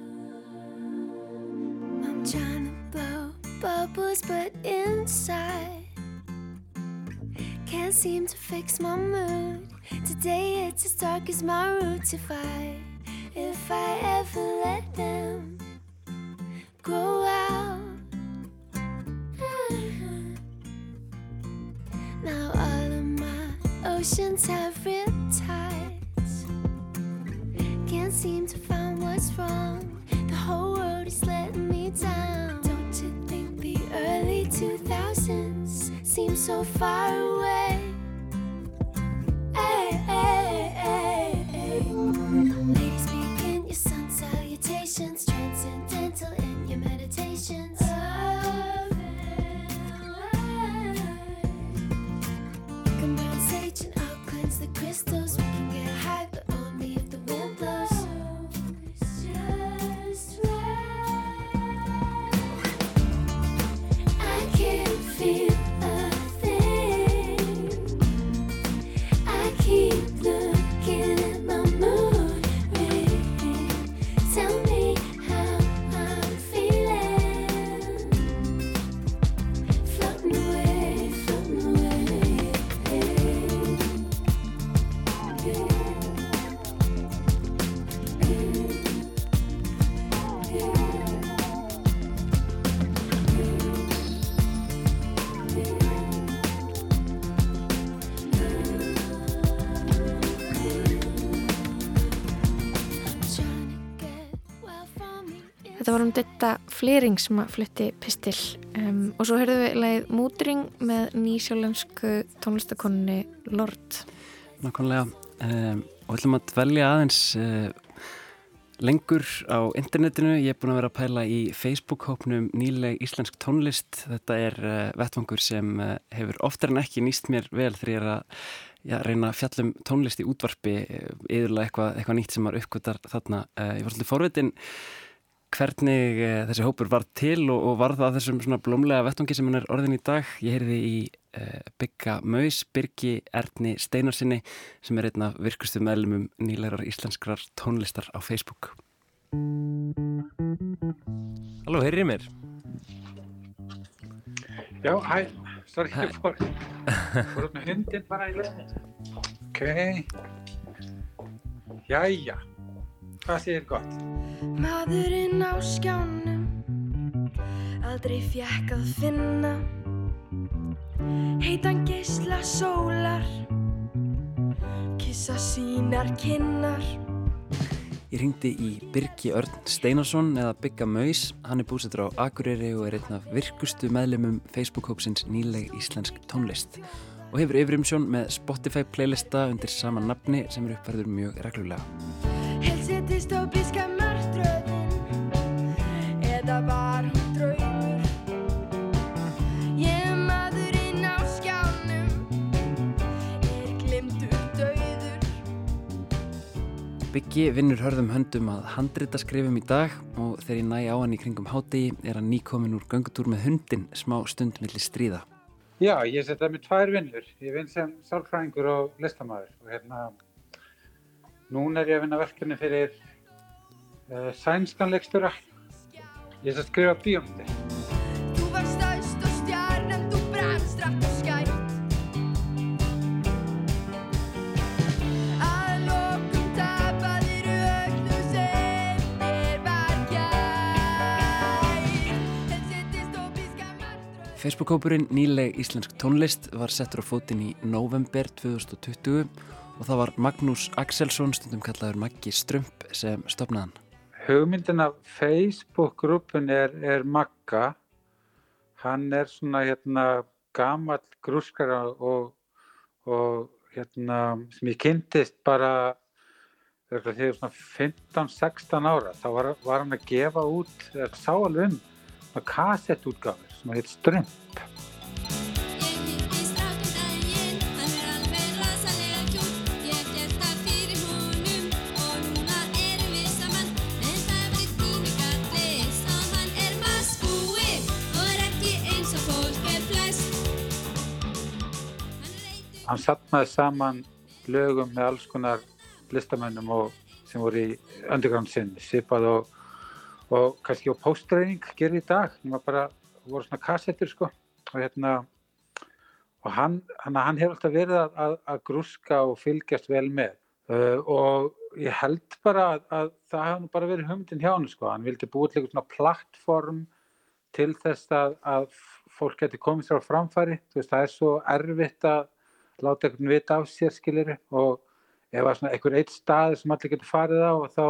Bubbles but inside Can't seem to fix my mood. Today it's as dark as my roots. If I, if I ever let them grow out Now all of my oceans have riptides can't seem to find what's wrong. The whole world is letting me down. Don't you think the early 2000s seem so far away. Hey, hey, hey, hey. Ladies, begin your sun salutations, transcendental in your meditations. You flering sem að flutti pistil um, og svo heyrðum við leið Múdring með nýsjálfensku tónlistakonni Lord. Nákvæmlega um, og ætlum að dvelja aðeins uh, lengur á internetinu. Ég er búin að vera að pæla í Facebook-hópnum Nýleg Íslensk tónlist. Þetta er uh, vettvangur sem uh, hefur oftar en ekki nýst mér vel þegar ég er að já, reyna að fjallum tónlist í útvarpi yfirlega eitthvað, eitthvað nýtt sem var uppgötar þarna. Uh, ég var svolítið forvitin hvernig uh, þessi hópur var til og, og var það að þessum svona blómlega vettvangi sem hann er orðin í dag. Ég heyrði í uh, Bygga Maus, Birgi Erni Steinarsinni sem er einn af virkustu meðlumum nýlegar íslenskrar tónlistar á Facebook. Halló, heyrið mér? Já, hæ, sorry, ég fór, fór upp með hundin bara í leðinu. Ok, jæja, hvað segir gott? Maðurinn á skjánum Aldrei fjekk að finna Heitan geisla sólar Kissa sínar kinnar Ég ringdi í Birgi Örn Steinarsson eða Bygga Maus. Hann er búsettur á Akureyri og er einn af virkustu meðlumum Facebook-hópsins Nýleg Íslensk tónlist og hefur yfirimsjón með Spotify playlista undir sama nafni sem er uppverður mjög reglulega. Byggi vinnur hörðum höndum að handrita skrifum í dag og þegar ég næ á hann í kringum hátegi er hann nýkomin úr göngutúr með hundin smá stund millir stríða. Já, ég setja með tvær vinnur. Ég vinn sem sálfræðingur og listamæður og hérna, núna er ég að vinna verkefni fyrir uh, sænskan leikstjóra. Ég er að skrifa bíómyndir. Facebook-hópurinn Nýleg Íslensk tónlist var settur á fótinn í november 2020 og það var Magnús Axelsson, stundum kallaður Maggi Strömp, sem stopnaðan. Hugmyndin af Facebook-grúpun er, er Magga. Hann er svona hérna gamall grúskara og, og hérna sem ég kynntist bara þegar svona 15-16 ára. Þá var, var hann að gefa út, eða sá alveg um, svona kassettútgáfur sem heit Strömp. Hann sapnaði saman lögum með alls konar listamönnum sem voru í underground sinni, svipað og, og kannski á postreining gerir í dag, nema bara voru svona kassettur sko. Og hérna og hann, hann, hann hefur alltaf verið að, að, að grúska og fylgjast vel með. Uh, og ég held bara að, að það hefði nú bara verið humdin hjá hann sko, hann vildi búið til eitthvað svona plattform til þess að, fólk geti komið sér á framfæri, veist það er svo erfitt að láta einhvern vita af sér skilir og ef það er svona einhver eitt staður sem allir getur farið á og þá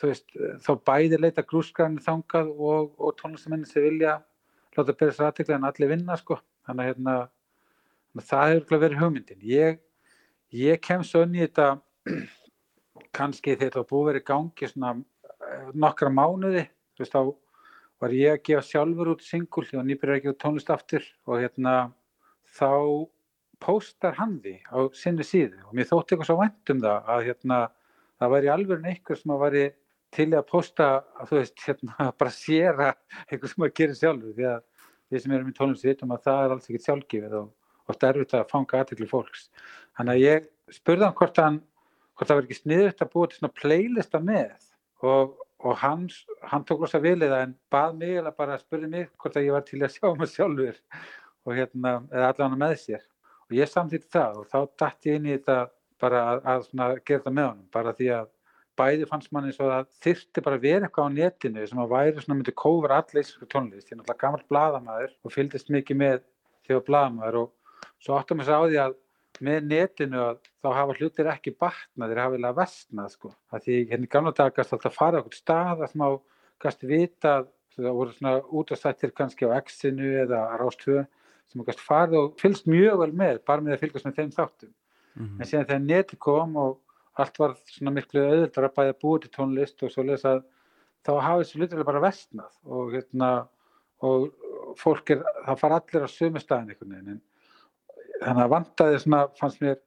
veist, þá bæði leita grúskarinn þangað og, og tónlistamennin sem vilja láta byrja sér aðtekla en allir vinna sko. Þannig að hérna, það hefur verið hugmyndin. Ég, ég kem svo inn í þetta <clears throat> kannski þegar það búið í gangi svona eh, nokkra mánuði, þú veist, þá var ég að gefa sjálfur út singul og nýbyrjar að gefa tónlist aftur og hérna þá póstar hann því á sinni síðu. Og mér þótti eitthvað svo vænt um það að hérna það væri alveg einhver sem að væri til að pósta að þú veist hérna <laughs> bara séra eitthvað sem að gera sjálfur því að við sem erum í tónlist vitum að það er alls ekkert sjálfgefið og oft erfitt að fanga aðtekli fólks. Þannig að ég spurði hann hvort hann hvort það var ekki sniðut að búa til svona playlista með og, og hann, hann tók losa vilið en bað mig eða bara spurði mig hvort að ég var til að sjá mig sjálfur og hérna, eða allavega með sér og ég samþýtti það og þá dætt ég inn í þetta bara að, að svona, gera þetta með honum bara því að bæði fannst manni svo að þyrfti bara að vera eitthvað á netinu sem að væri svona myndi kófur allir íslensku tónlist, ég er náttúrulega gammal bladamæður og fylgdist mikið með þegar bladamæður og svo áttum við á því að með netinu að þá hafa hlutir ekki batnað, þeir hafa vilja vestnað sko, að því hérna í gamla daga gæst alltaf að fara okkur stað að smá gæst vita, það voru svona útastættir kannski á X-inu eða Rástvö sem gæst farið og fylgst mjög vel með, bara með að fylgast með þeim þáttum. En síðan þegar neti kom og allt var svona miklu auðvitað að bæða búið til tónlist og svo les að þá hafa þessu hlutir bara vestnað og hérna og fólk er, það fara allir á sömu staðin einhvern veginn en þannig að vantaði svona fannst mér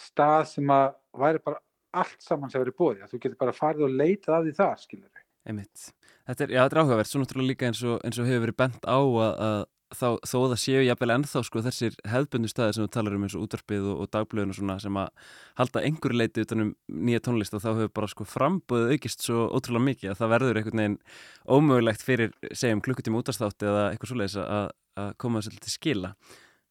stað sem að væri bara allt saman sem verið búið, að þú getur bara farið og leitað af því það, skilur Einmitt. Þetta er, já, þetta er áhugavert, svo náttúrulega líka eins og, eins og hefur verið bent á að, að þá, þó það séu jafnvel ennþá sko þessir hefðbundu staðir sem þú talar um eins og útvarpið og, og dagblöðun og svona sem að halda einhverju leiti utanum nýja tónlist og þá hefur bara sko frambúðið aukist svo ótrúlega mikið að það verður einhvern veginn ómögulegt fyrir, segjum, klukkutíma útastátt eða eitthvað svoleiðis að, að koma þessu til skila.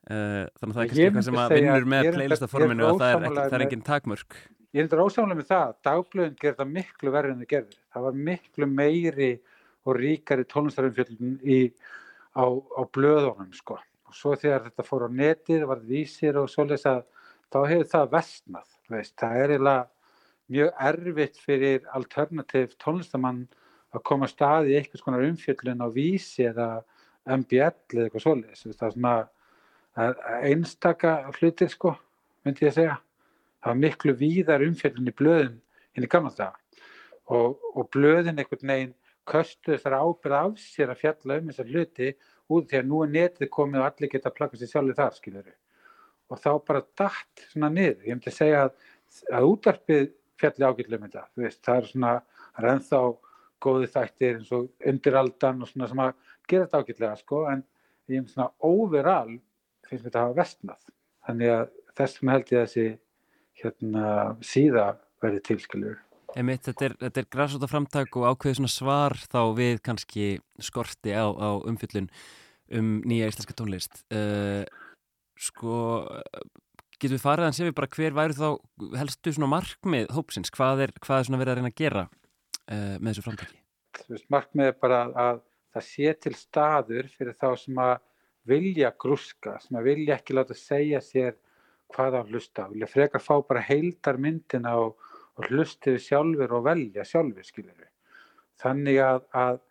Uh, þannig að það er kannski eitthvað sem að vinnur með playlistaforminu að það er, ekki, það er engin takmörk. Ég er ósálega með á, á blöðunum sko. Og svo þegar þetta fór á netið, var vísir og svoleiðis að þá hefur það vestnað. Veist. Það er eiginlega mjög erfitt fyrir alternativ tónlistamann að koma stað í eitthvað skonar umfjöldun á vísi eða MBL eða eitthvað svoleiðis. Það er svona einstaka hlutir sko, myndi ég að segja. Það var miklu víðar umfjöldun í blöðun inn í gamla daga og, og blöðin einhvern veginn köstu þessar ábyrð af sér að fjalla um þessar hluti út því að nú er netið komið og allir geta að plaka sér sjálfur þar, skiljuru. Og þá bara dætt svona niður. Ég myndi að segja að, að útarpið fjalli ágætlega um þetta. Þú veist, það er svona, það er ennþá góði þættir eins og undiraldan og svona sem að gera þetta ágætlega, sko, en ég myndi svona overall finnst mér þetta að hafa vestnað. Þannig að þess vegna held ég að þessi hérna síða verði tilskiljur. Einmitt, þetta er, er græsóta framtak og ákveðið svona svar þá við kannski skorti á, á umfyllun um nýja íslenska tónlist. Uh, sko, getur við farið að sé við bara hver væri þá helstu svona markmið hópsins? Hvað er, hvað er svona verið að reyna að gera uh, með þessu framtaki? Markmið er bara að það sé til staður fyrir þá sem að vilja grúska, sem að vilja ekki láta segja sér hvað á hlusta. Vilja frekar fá bara heildar myndin á og hlustið sjálfur og velja sjálfur, skiljur við. Þannig að, að,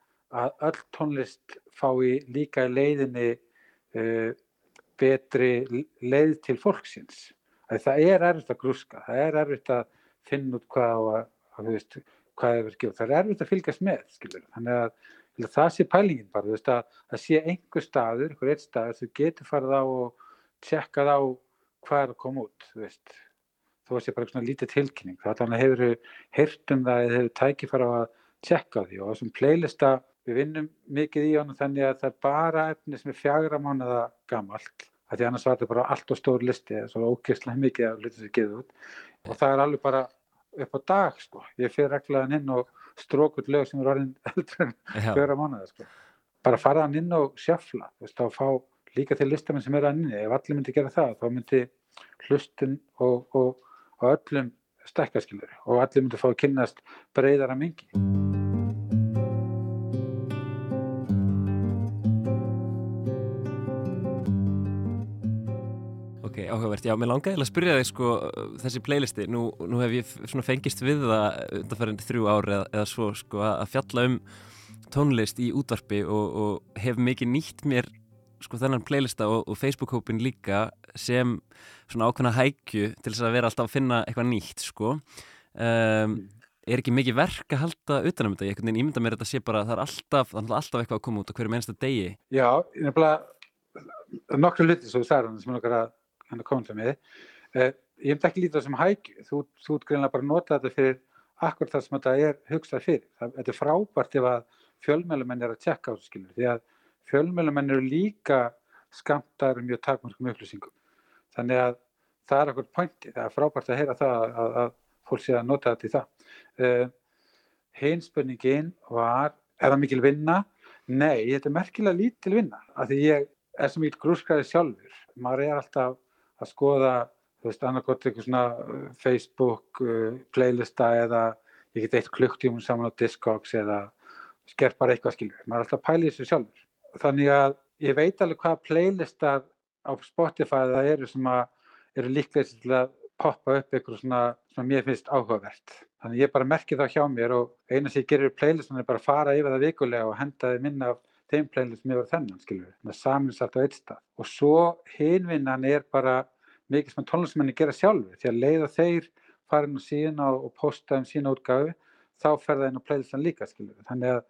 að öll tónlist fái líka í leiðinni uh, betri leið til fólksins. Að það er erfitt að grúska, það er erfitt að finna út hvað, að, að, veist, hvað er verið það er erfitt að fylgjast með, skiljur við. Þannig að það sé pælingin bara, veist, að sé einhver staður, einhver eitt staður, þú getur farið á og tjekkað á hvað er að koma út, veist þó að sé bara svona lítið tilkynning. Það allan hefur heyrt um það eða hefur tækifæra á að tjekka því og þessum playlista við vinnum mikið í honum þannig að það er bara efni sem er fjagra mánuða gamalt. Því annars var þetta bara allt og stór listi eða svo ógeðslega mikið af hlutum sem getur út og það er alveg bara upp á dag sko. Ég fyrir reglaðan inn og strókut lög sem er orðin <laughs> eldri en fjöra mánuða sko. Bara faraðan inn og sjafla, veist, þá fá líka til listamenn sem eru að inni. Ef allir myndi gera það, þá myndi hlustun og, og á öllum stækkaskilur og allir myndi fá að kynnast breyðara mingi. Ok, áhugavert. Já, mér langaði að spyrja þig sko þessi playlisti. Nú, nú hef ég fengist við það undanfærandi þrjú ári eða, eða svo sko að fjalla um tónlist í útvarpi og, og hef mikið nýtt mér sko þennan playlista og, og Facebook-hópin líka sem svona ákveðna hækju til þess að vera alltaf að finna eitthvað nýtt sko. Um, er ekki mikið verk að halda utanum þetta, ég einhvern veginn ímynda mér þetta sé bara það er alltaf, það er alltaf eitthvað að koma út á hverju mennsta degi. Já, nefnilega nokkru hluti svo þú sagði hann sem er okkar að hann er til mig. Uh, ég hef ekki lítið það sem hækju. Þú, þú greinlega bara nota þetta fyrir akkur það sem þetta er hugsað fyrir. Það, þetta er frábært ef að fjölmjölumenn er að tjekka á þessu skilur því að fjölmjölumenn eru líka skamtaður mjög takmörgum upplýsingum. Þannig að það er okkur pointi það er frábært að heyra það að, að, fólk sé að nota þetta í það. Uh, hinn spurningin var er það mikil vinna? Nei, þetta er merkilega lítil vinna af því ég er sem mikil grúskaði sjálfur. Maður er alltaf að skoða þú veist, annarkot eitthvað svona uh, Facebook uh, playlista eða ég get eitt klukktímun saman á Discogs eða sker bara eitthvað skilur maður er alltaf að pæla þessu sjálfur þannig að ég veit alveg hvaða playlistar á Spotify það eru sem að eru líklega til að poppa upp eitthvað svona sem mér finnst áhugavert. Þannig ég bara merki það hjá mér og eina sem ég gerir playlistan er bara að fara yfir það vikulega og henda þið minna af þeim playlistum yfir þennan skilur með saminsagt á eitt stað. Og svo hinvinnan er bara mikið sem tónlistamenni gera sjálfur því að leiða þeir farin á síðan og posta um sína útgáfi þá fer það inn á playlistan líka skilur þannig að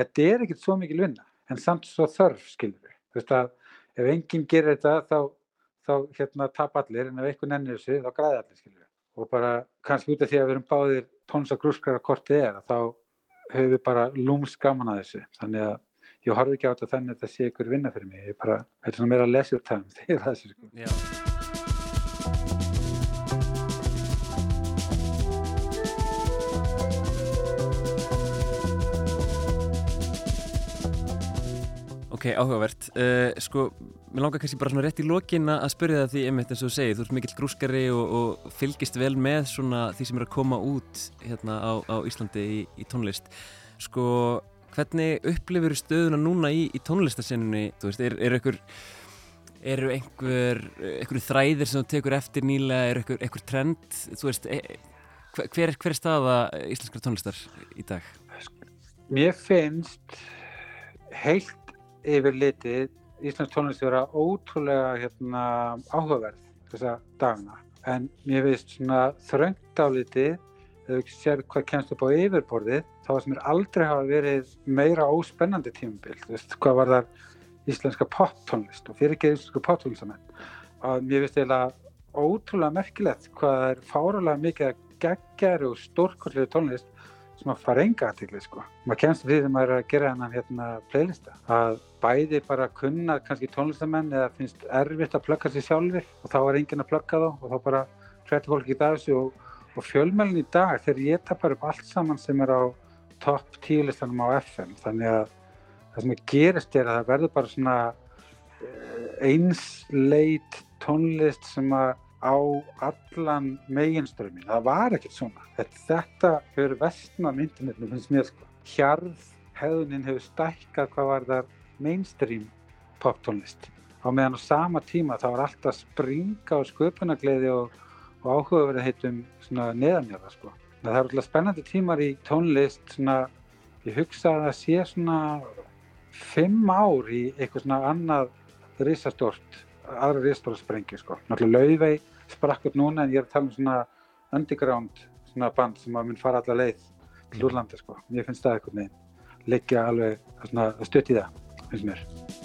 þetta er ekkert svo mikil vinna en samt svo þörf skilur þú veist að ef enginn gerir þetta þá, þá hérna tap allir. En ef einhvern ennir þessu þá græði allir skilur og bara kannski út af því að við erum báðir tóns og grúskar að kortið er þá höfum við bara lúms gaman að þessu. Þannig að ég horfi ekki á þetta þannig að þetta sé ykkur vinna fyrir mig. Ég bara, þetta er svona meira time <laughs> þegar þessu sko Ok, áhugavert. Uh, sko, mér langar kannski bara svona rétt í lokina að spyrja það því einmitt eins og þú segir, þú ert mikill grúskari og, og fylgist vel með svona því sem er að koma út hérna á, á Íslandi í, í tónlist. Sko, hvernig upplifur stöðuna núna í, í tónlistasennunni? Þú veist, er, er einhver, eru einhver, einhver þræðir sem þú tekur eftir nýlega, er einhver, einhver trend? Þú veist, e, hver, hver er staða íslenskra tónlistar í dag? Mér finnst heilt yfir litið Íslands tónlist vera ótrúlega hérna, áhugaverð þessa dagana en mér finnst svona þröngt á litið ef við sér hvað kemst upp á yfirborðið þá sem er aldrei hafa verið meira óspennandi tímabil þú veist hvað var þar íslenska poptónlist og fyrir ekki íslenska poptónlistamenn að mér finnst eiginlega ótrúlega merkilegt hvað er fáralega mikið að geggjari og stórkvöldlega tónlist sem að fara enga aðtikli sko. Maður kemst við þegar maður er að gera hennan hérna playlista. Að bæði bara kunna kannski tónlistamenn eða finnst erfitt að plugga sér sjálfur og þá er enginn að plugga þá og þá bara hrættu fólk í dag þessu og, og fjölmælinn í dag þegar ég tapar upp allt saman sem er á topp tíulistanum á FM. Þannig að það sem gerist er að það verður bara svona einsleit tónlist sem að á allan meginströmmin. Það var ekkert svona. Þetta hefur vestnað myndinirnu finnst mér sko. Hjarð hefðunin hefur stækkað hvað var það mainstream poptónlist. Á meðan á sama tíma þá var alltaf springa og sköpunagleiði og, og áhugaverið heitum neðanjáða sko. Það er alltaf spennandi tímar í tónlist svona, ég hugsa að það sé svona fimm ár í eitthvað svona annað risastórt aðra risastóra sprengju sko. Náttúrulega Laufey sprakk upp núna en ég er að tala um svona underground svona band sem að mun fara alla leið til úrlandi sko. Mér finnst það eitthvað neginn leggja alveg stutt í það, finnst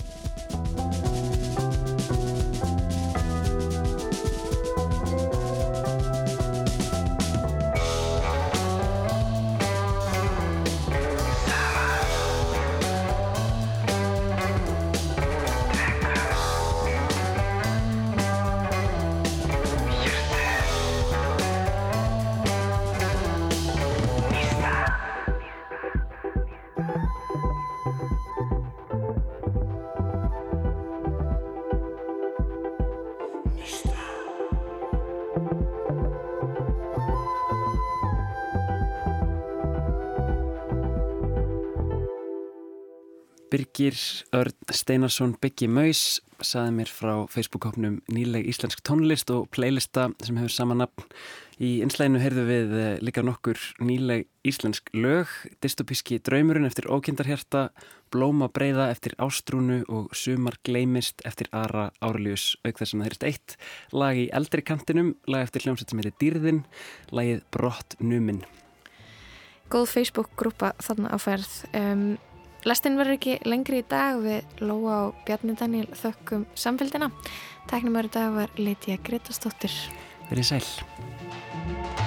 Birgir Örn Steinarsson Byggi Maus saði mér frá Facebook-hópnum Nýleg Íslensk tónlist og playlista sem hefur sama nafn. Í einslæginu heyrðu við eh, líka nokkur nýleg íslensk lög, dystopíski draumurinn eftir ókindarherta, blóma breyða eftir ástrúnu og sumar gleimist eftir Ara Árljus auk þess að það heyrist eitt, lag í eldri kantinum, lag eftir hljómsveit sem heitir Dýrðin, lagið Brott Numin. Góð Facebook-grúpa þarna á ferð. Um, Lestin verður ekki lengri í dag við Lóa og Bjarni Daniel þökkum samfélgina. Tæknum í dag var Lítiða Gretastóttir. Verið sæl.